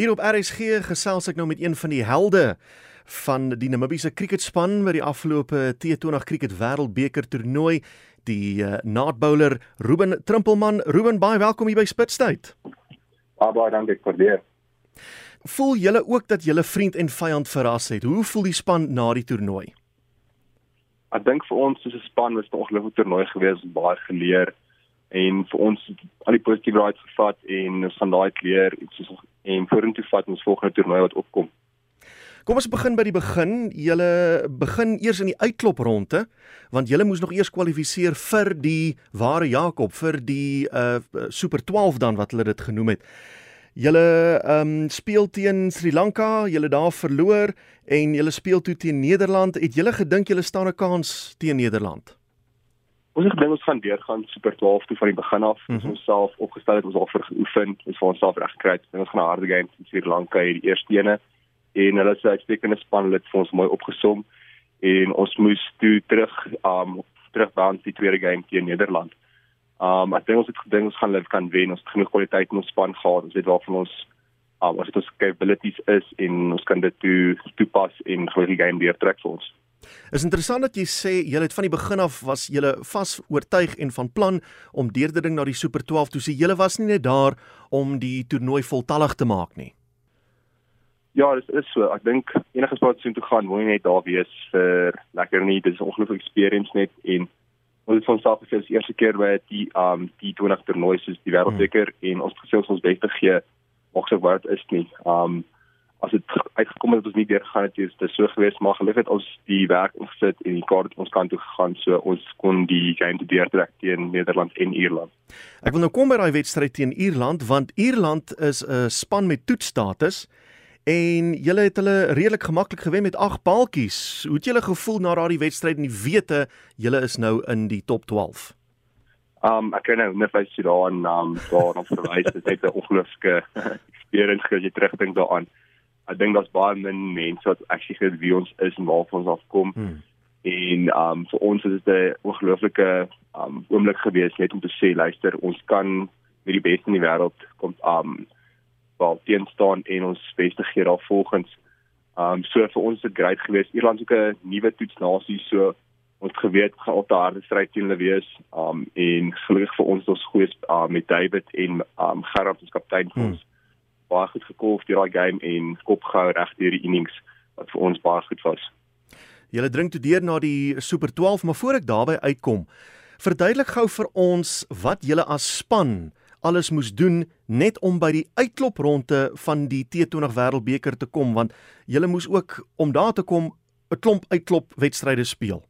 Hier op RSG gesels ek nou met een van die helde van die Namibiese kriketspan by die afgelope T20 kriket wêreldbeker toernooi, die uh, naadbouler Ruben Trimpelman. Ruben, baie welkom hier by Spitstyd. Baie dankie vir dit. Voel julle ook dat julle vriend en vyand verras het? Hoe voel die span na die toernooi? Ek dink vir ons soos 'n span was dit 'n ongelooflike toernooi gewees, baie geleer en vir ons al die positiewe raad gevat en ons gaan daai leer iets soos en vorentoe vat ons volgende toernooi wat opkom. Kom ons begin by die begin. Julle begin eers in die uitklopronde want julle moes nog eers kwalifiseer vir die ware Jakob vir die uh Super 12 dan wat hulle dit genoem het. Julle ehm um, speel teen Sri Lanka, julle daar verloor en julle speel toe teen Nederland. Het julle gedink julle staan 'n kans teen Nederland? Ons het gedink ons gaan deurgaan Super 12 toe van die begin af. Mm -hmm. Ons self opgestel het ons al vir geoefen, ons vir onsself reg gekry het. Ons gaan 'n harde game teen Sri Lanka hierdie eerste ene en hulle sê uitstekende span het vir ons mooi opgesom en ons moes toe terug um terugbaan die tweede game teen Nederland. Um ek dink ons het gedink ons gaan hulle kan wen. Ons het genoeg kwaliteit in ons span gehad. Ons weet waarvan ons um wat ons capabilities is en ons kan dit toe toepas en gou die game weer trek vir ons. Is interessant dat jy sê julle het van die begin af was julle vas oortuig en van plan om derde ding na die Super 12 toe. So julle was nie net daar om die toernooi voltallig te maak nie. Ja, dit is so. Ek dink enige sport sien toe gaan, moet jy net daar wees vir lekker nie. Dit is 'n ongelooflike experience net en ons het van self gesê die eerste keer by die um die 20 toernooi soos die wêreldbeker hmm. en ons gesê ons bes te gee moks ek wat is nie. Um as dit uitgekom het dat ons nie deur gegaan het is dit so gewees maar gelukkig het ons die werk ingesit en die kaart ons kant toe gegaan so ons kon die game te deurtrek teen Nederland en Ierland. Ek wil nou kom by daai wedstryd teen Ierland want Ierland is 'n span met toetsstatus en julle het hulle redelik gemaklik gewen met 8 paaltjies. Hoe het julle gevoel na daardie wedstryd en die wete julle is nou in die top 12? Um ek kan nou net vir sy daar aan um daar op verwys. Dit het 'n ongelooflike experience as jy terugdink daaraan. Ek dink daar's baie min mense wat actually weet wie ons is en waar ons afkom. Hmm. En um vir ons is dit 'n ongelooflike um oomblik gewees net om te sê luister, ons kan met die beste in die wêreld kom um wel teen staan en ons beste gee daar volgens. Um so vir ons dit grait geweest. Ierland is ook 'n nuwe toetsnasie so ons geweet gaan op 'n harde stryd teen hulle wees. Um en gelukkig vir ons ons goeie uh, met David en um Gerard ons kaptein vir ons. Hmm. Baie goed gekolf deur daai game en kop gehou reg deur die innings wat vir ons baie goed was. Julle drink toe deur na die Super 12, maar voor ek daarby uitkom, verduidelik gou vir ons wat julle as span alles moes doen net om by die uitklopronde van die T20 Wêreldbeker te kom want julle moes ook om daar te kom 'n klomp uitklop wedstryde speel.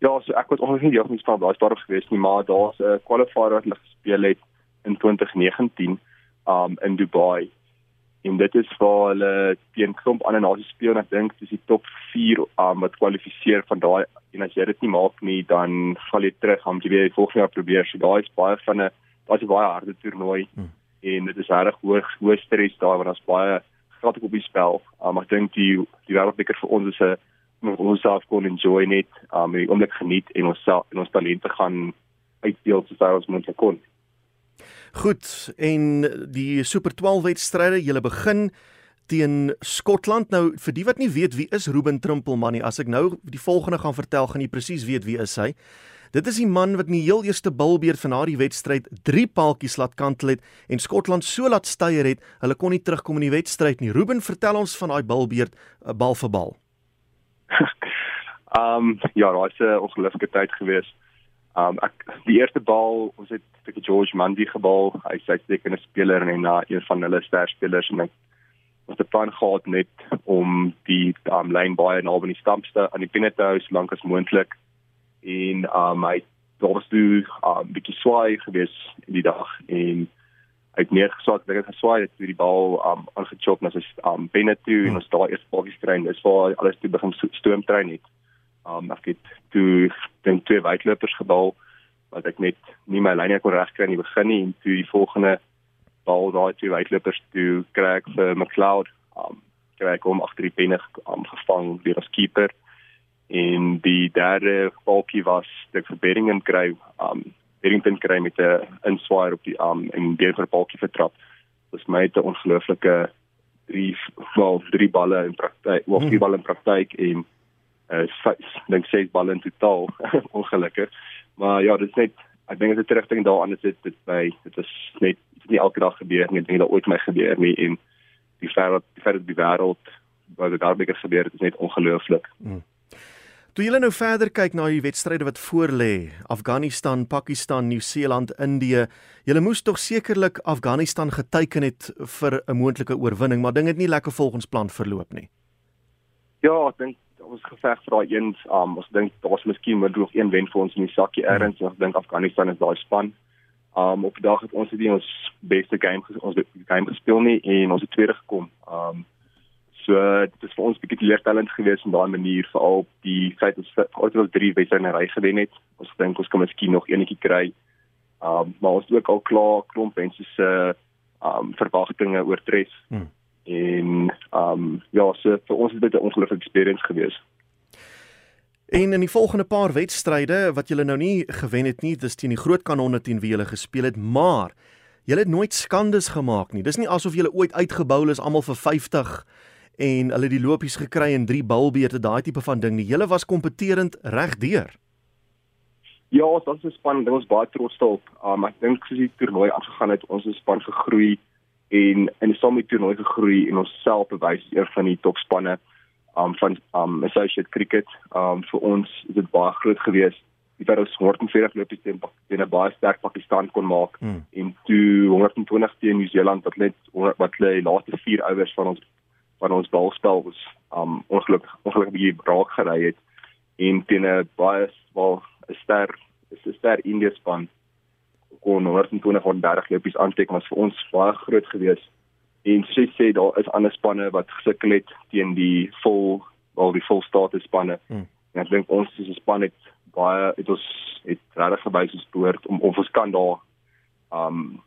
Ja, so ek was ongeveer nie heeltemal staan daai stadium gewees nie, maar daar's 'n qualifier wat hulle gespeel het in 2019 um in Dubai. En dit is waar hulle teen klomp ander nasies speel en ek dink dis die top 4 um wat kwalifiseer van daai en as jy dit nie maak nie, dan val jy terug om jy weer volgende jaar probeer. So daai is baie van 'n was 'n baie harde toernooi hmm. en dit is reg hoog hoë stres daar want daar's baie geld op die spel. Um, ek dink die die wêreldbeker vir ons is 'n ons self kon enjoy net, um die oomblik geniet en ons self en ons talente gaan uitdeel so ver as moontlik kon. Goed, en die Super 12 wedstryde, julle begin teen Skotland. Nou vir die wat nie weet wie is Ruben Trimpelman nie, as ek nou die volgende gaan vertel, gaan jy presies weet wie is hy. Dit is die man wat in die heel eerste bilbeerd van daardie wedstryd drie paaltjies laat kantel het en Skotland so laat styer het, hulle kon nie terugkom in die wedstryd nie. Ruben, vertel ons van daai bilbeerd uh, bal vir bal. um ja, dit was 'n ongelooflike tyd gewees. Um ek die eerste bal, ons het vir George Mandy gebal. Hy sê hy is 'n speler en na een van hulle sterspelers en ek ons het plan gehad net om die um lyn baie aan die stampste aan die pinne te hou so lank as moontlik. En um hy daar was toe 'n um, bietjie swaai gewees die dag en hy het neergesaak dat hy geswaai het toe die bal um aangechop na sy um binne toe en ons daar eers bokkies trein dis waar alles toe begin stoom trein het um ek het toe dan twee weitlopers gebal wat ek net nie my lyn kon regkry in die begin nie en toe die volgende bal daai twee weitlopers toe kry ek vir McLeod. Um kry ek hom agter die binne um, gevang deur as keeper. En die derde balkie was die verbetering kry um Berrington kry met 'n inswaaier op die arm um, en deur vir balkie vertrap. Dis my te ongelooflike drie wel drie balle in praktyk, wel vier hmm. balle in praktyk en uh dink ses balle in totaal ongelukkig. Maar ja, dit is net ek dink dit is terugdink daaraan is dit dit by dit is net dit is nie elke dag gebeur nie, ek dink dit ooit my gebeur nie en die feit die feit dat die wêreld wat daar beker gebeur het is net ongelooflik. Hmm. Toe julle nou verder kyk na die wedstryde wat voorlê, Afghanistan, Pakistan, Nieu-Seeland, Indië, julle moes tog sekerlik Afghanistan geteken het vir 'n moontlike oorwinning, maar ding het nie lekker volgens plan verloop nie. Ja, ek dink ons geveg vir daai een, um, ons dink daar's miskien moet nog een wen vir ons in die sakkie hmm. ons dink Afghanistan is daai span. Um op die dag het ons dit ons beste game ons game gespeel nie en ons het tweede gekom. Um So dit is vir ons bietjie teleurstellend geweest in daai manier veral die feit ons het al drie wedstryde in ry gewen het. Ons dink ons kan miskien nog eenetjie kry. Um maar ons het ook al klaar klomp mense se um verwagtinge oortref. Hmm. En um ja, so vir ons is dit 'n ongelooflike experience geweest. En in die volgende paar wedstryde wat julle nou nie gewen het nie, dis teen die groot kanonne teen wie julle gespeel het, maar julle het nooit skandes gemaak nie. Dis nie asof julle ooit uitgebou is almal vir 50 en hulle die lopies gekry in drie bulbeerte daai tipe van ding. Die hele was kompeterend regdeur. Ja, ons was 'n span, dit was baie trots daarop. Um, ek dink soos die toernooi aangegaan het, ons het span gegroei en in die sommige toernooi gegroei en ons self bewys as een van die topspanne um van um associate cricket. Um vir ons is dit baie groot geweest. Die feit ons 140 lopies teen teen 'n baie sterk Pakistan kon maak hmm. en toe 120 teen Nieu-Seeland wat net wat hulle laaste 4 overs van ons van ons balspel was um ongelukkig ongelukkig bietjie raak gery het en teen 'n baie wel 'n ster is 'n ster Indië span kon 120 van 30 lopies aanteken was vir ons baie groot geweest en sê sê daar is ander spanne wat gesukkel het teen die vol wel die vol status spanne hmm. en ek dink ons is 'n span het baie het ons het regtig gewys ons behoort om of ons kan daar um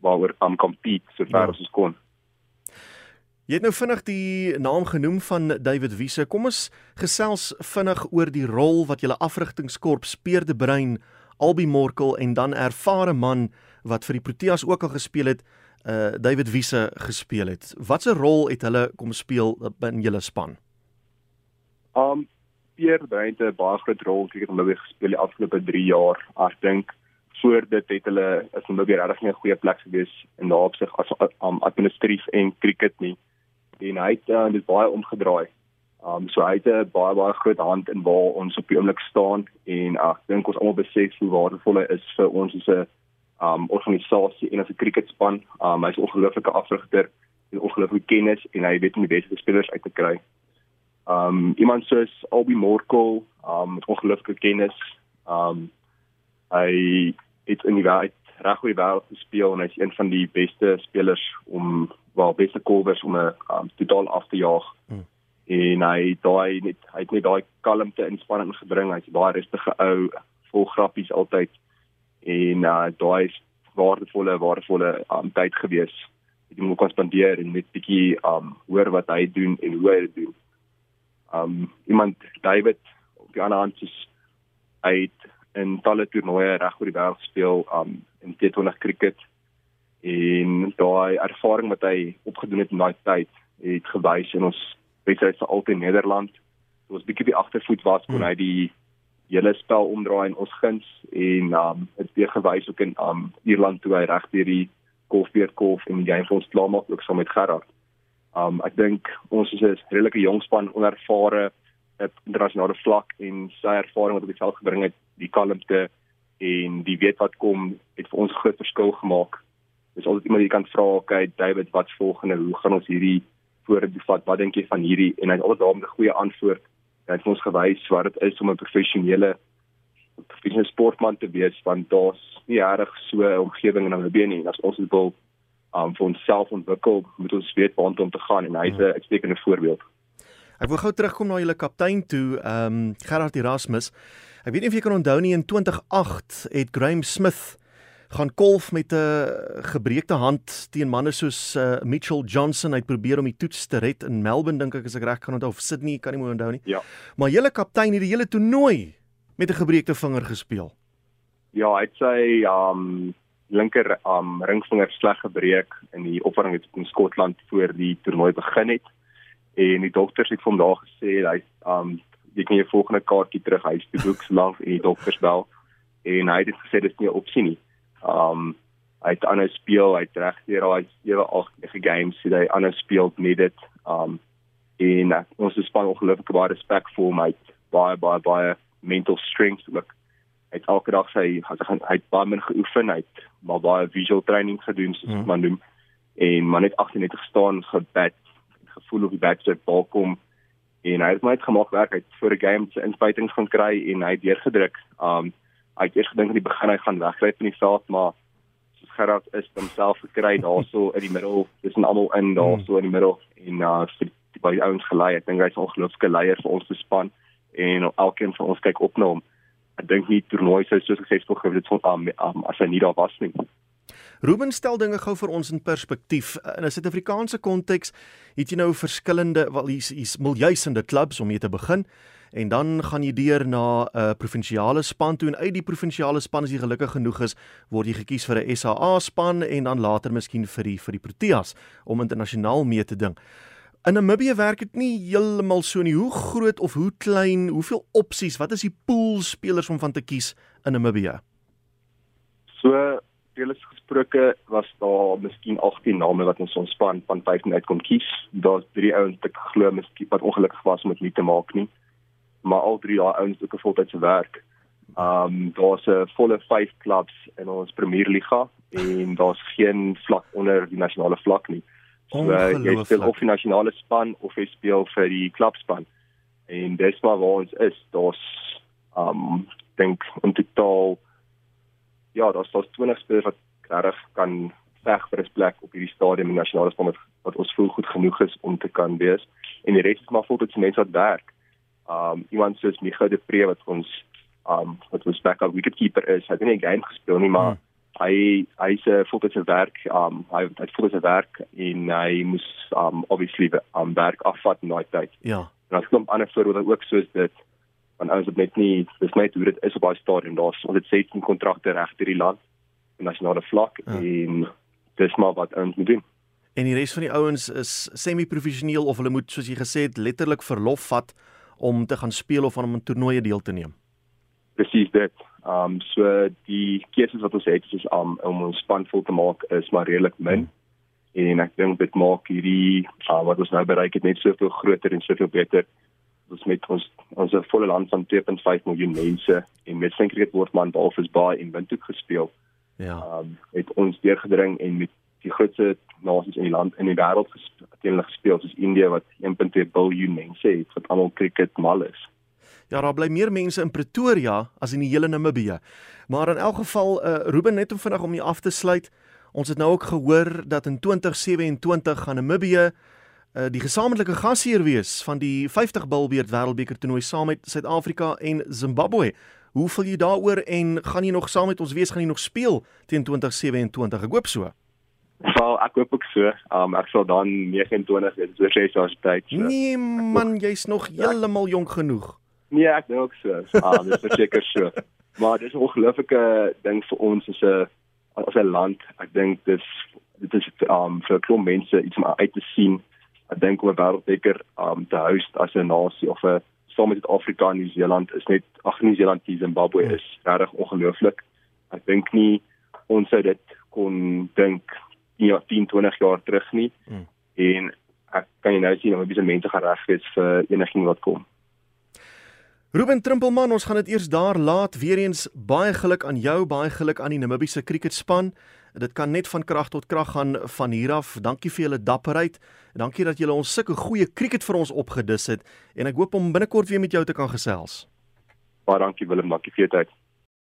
waaroor am um, compete so ver ja. as ons kon Jy het nou vinnig die naam genoem van David Wiese. Kom ons gesels vinnig oor die rol wat julle afrigtingskorps Speerde Brein, Albi Morkel en dan ervare man wat vir die Proteas ook al gespeel het, uh David Wiese gespeel het. Watse rol het hulle kom speel in julle span? Um Speerde Brein het 'n baie groot rol om hulle gespeel die afgelope 3 jaar. Ek dink voor dit het hulle is weer regtig 'n goeie plek gewees in daardie as um, administratief en cricket nie en hy het uh, dit baie omgedraai. Um so hy het 'n baie baie groot hand in waar ons op die oomblik staan en ek dink ons almal besef hoe waardevol hy is vir ons as 'n um organisasie en as 'n cricketspan. Um hy's 'n ongelooflike afrigter en ongelooflike kennis en hy weet hoe die beste spelers uit te kry. Um iemand soos Albi Morkel, um met ongelooflike kennis. Um hy het in die wêreld reg goeie wêreld gespeel en hy's een van die beste spelers om wel beste kolwers om 'n um, totaal af te jaag. Hmm. En hy daai net hy het net daai kalmte in spanning gebring. Hy's baie rustige ou, vol grappies altyd. En uh, daai is waardevolle waardevolle um, tyd gewees. Ek moet kon spandeer en net bietjie um hoor wat hy doen en hoe hy dit doen. Um iemand David op die ander hand is hy het in talle toernooie reg oor die wêreld gespeel um in T20 cricket en daai ervaring wat hy opgedoen het in daai tyd het gewys in ons wedstryd vir altyd Nederland. Dit was bietjie die agtervoet was kon hmm. hy die hele spel omdraai in ons guns en um het weer gewys ook in um Ierland toe hy reg deur die golfbeerd golf en die game vir ons klaar maak ook saam met Gerard. Um ek dink ons is 'n redelike jong span onervare op internasionale vlak en sy ervaring wat op die veld gebring het, die kalmte en die weet wat kom het vir ons groot verskil gemaak dis altyd iemand jy kan vra, okay, David, wat's volgende? Hoe gaan ons hierdie vorentoe vat? Wat dink jy van hierdie? En hy het altyd daarmee 'n goeie antwoord. Hy het ons gewys wat dit is om 'n professionele professionele sportman te wees want daar's nie reg so 'n omgewing in Namibië nie. As ons wil um vir onsself ontwikkel, moet ons weet waar om te gaan en hy's 'n uitstekende voorbeeld. Ek wil gou terugkom na julle kaptein toe, ehm um, Gerard Erasmus. Ek weet nie of jy kan onthou nie in 2008 het Graham Smith gaan kolf met 'n gebreekte hand teen manne soos uh, Mitchell Johnson. Hy het probeer om die toets te red in Melbourne dink ek as ek reg kan onthou of Sydney, kan nie meer onthou nie. Ja. Maar julle kaptein het die hele toernooi met 'n gebreekte vinger gespeel. Ja, hy het sy um linker um ringvinger sleg gebreek in die opwarming in Skotland voor die toernooi begin het. En die dokters het vandag gesê hy um jy kan jou volgende kaartjie terug huis toe boek lank in die dokters bel en hy het gesê dis nie 'n opsie nie. Um hy het aanhou speel, hy het regdeur daai 7 8 9 games sy hy aanhou speel met dit. Um en uh, ons span ongelooflik baie respek vir hom, hy het baie baie baie mental strength ook. Hy het elke dag sy hy het, hy het baie min geoefen, hy het maar baie visual training gedoen soos hmm. man noem en man het 98 staan gebat, gevoel op die bat se bal kom en hy het my uitgemaak werk uit vir 'n game se inspuitings gaan kry en hy het deurgedruk. Um hy het eers gedink aan die begin hy gaan wegkruip in die veld, maar soos Gerard is homself gekry daarso in die middel, dis en almal in daarso in die middel en uh vir die baie ouens gelei. Ek dink hy's 'n ongelooflike leier vir ons span en elkeen van ons kyk op na hom. Ek dink nie toernooi sou so suksesvol gewees het sonder um, um, as hy nie daar was nie. Ruben stel dinge gou vir ons in perspektief. In 'n Suid-Afrikaanse konteks het jy nou verskillende wel hier's miljoene klubs om mee te begin en dan gaan jy deur na 'n uh, provinsiale span toe en uit die provinsiale span as jy gelukkig genoeg is, word jy gekies vir 'n SAA span en dan later miskien vir die vir die Proteas om internasionaal mee te ding. In Namibië werk dit nie heeltemal so nie. Hoe groot of hoe klein, hoeveel opsies, wat is die pool spelers om van te kies in Namibië? So reëls gesproke was daar miskien 18 name wat ons ons span van 15 uit kon kies. Daar's drie ouens wat glo miskien wat ongelukkig was om dit nie te maak nie. Maar al drie daai ouens het ook 'n voltydse werk. Um daar's 'n volle 5 klubs in ons Premierliga en daar's geen vlak onder die nasionale vlak nie. So jy speel of die nasionale span of jy speel vir die klubspan. En dis maar waar ons is. Daar's um dink in totaal ja, daar's daar's 20 spelers wat reg kan veg vir 'n plek op hierdie stadium in nasionale span wat, wat ons voel goed genoeg is om te kan wees. En die res is maar volgens mense wat werk. Um iemand soos Micha de Pre wat ons um wat ons backup wicketkeeper is, hy het nie 'n game gespeel nie, maar hmm. hy hy's 'n voltydse werk, um hy het voltydse werk en hy moes um obviously um werk afvat in daai tyd. Ja. En as kom ander voorbeelde ook soos dit want ons het net nie dis net hoe dit is op daai stadium daar's ons het 16 kontrakte reg deur die land op nasionale vlak ja. en dis maar wat ons moet doen en die res van die ouens is semi-professioneel of hulle moet soos jy gesê het letterlik verlof vat om te gaan speel of aan 'n toernooi deel te neem presies dit um so die keuses wat ons het is um, om ons span vol te maak is maar redelik min hmm en ek dink dit maak hierdie uh, wat ons nou bereik het net soveel groter en soveel beter ons met ons ons volle land van 2.5 miljoen mense en met St. Cricket word man behalwe is baie in Windhoek gespeel. Ja. Ehm um, het ons deurgedring en met die grootste nasies in die land in die wêreld gespeel, gespeel soos India wat 1.2 miljard mense het wat almal cricket mal is. Ja, daar bly meer mense in Pretoria as in die hele Namibië. Maar in elk geval uh, Ruben net om vinnig om hier af te sluit. Ons het nou ook gehoor dat in 2027 gaan Namibië uh, die gesamentlike gasheer wees van die 50 Bilbeerd Wêreldbeker toernooi saam met Suid-Afrika en Zimbabwe. Hoe voel jy daaroor en gaan jy nog saam met ons wees gaan jy nog speel teen 2027? Ek hoop so. Wel, ek hoop ook so. Um ek sal dan 29 wees, so sê so as tyd. So. Nee man, jy's nog heeltemal jonk genoeg. Nee, ek dink ook so. Ah, dis verseker so. Maar dis 'n ongelooflike ding vir ons as 'n as 'n land. Ek dink dis dit is um vir klomp mense iets om uit te sien ek dink om 'n wêreldbeker um te host as 'n nasie of 'n saam met Suid-Afrika en Nieu-Seeland is net ag Nieu-Seeland en Zimbabwe is regtig ongelooflik. Ek dink nie ons sou dit kon dink ja 10, 20 jaar terug nie. Hmm. En ek kan jy nou sien hoe baie mense gaan reg wees vir enigiets wat kom. Ruben Trimpelman, ons gaan dit eers daar laat. Weereens baie geluk aan jou, baie geluk aan die Namibiese kriketspan. Dit kan net van krag tot krag gaan van hier af. Dankie vir julle dapperheid. Dankie dat julle ons sulke goeie kriket vir ons opgedis het en ek hoop om binnekort weer met jou te kan gesels. Baie dankie Willem, dankie vir jou tyd.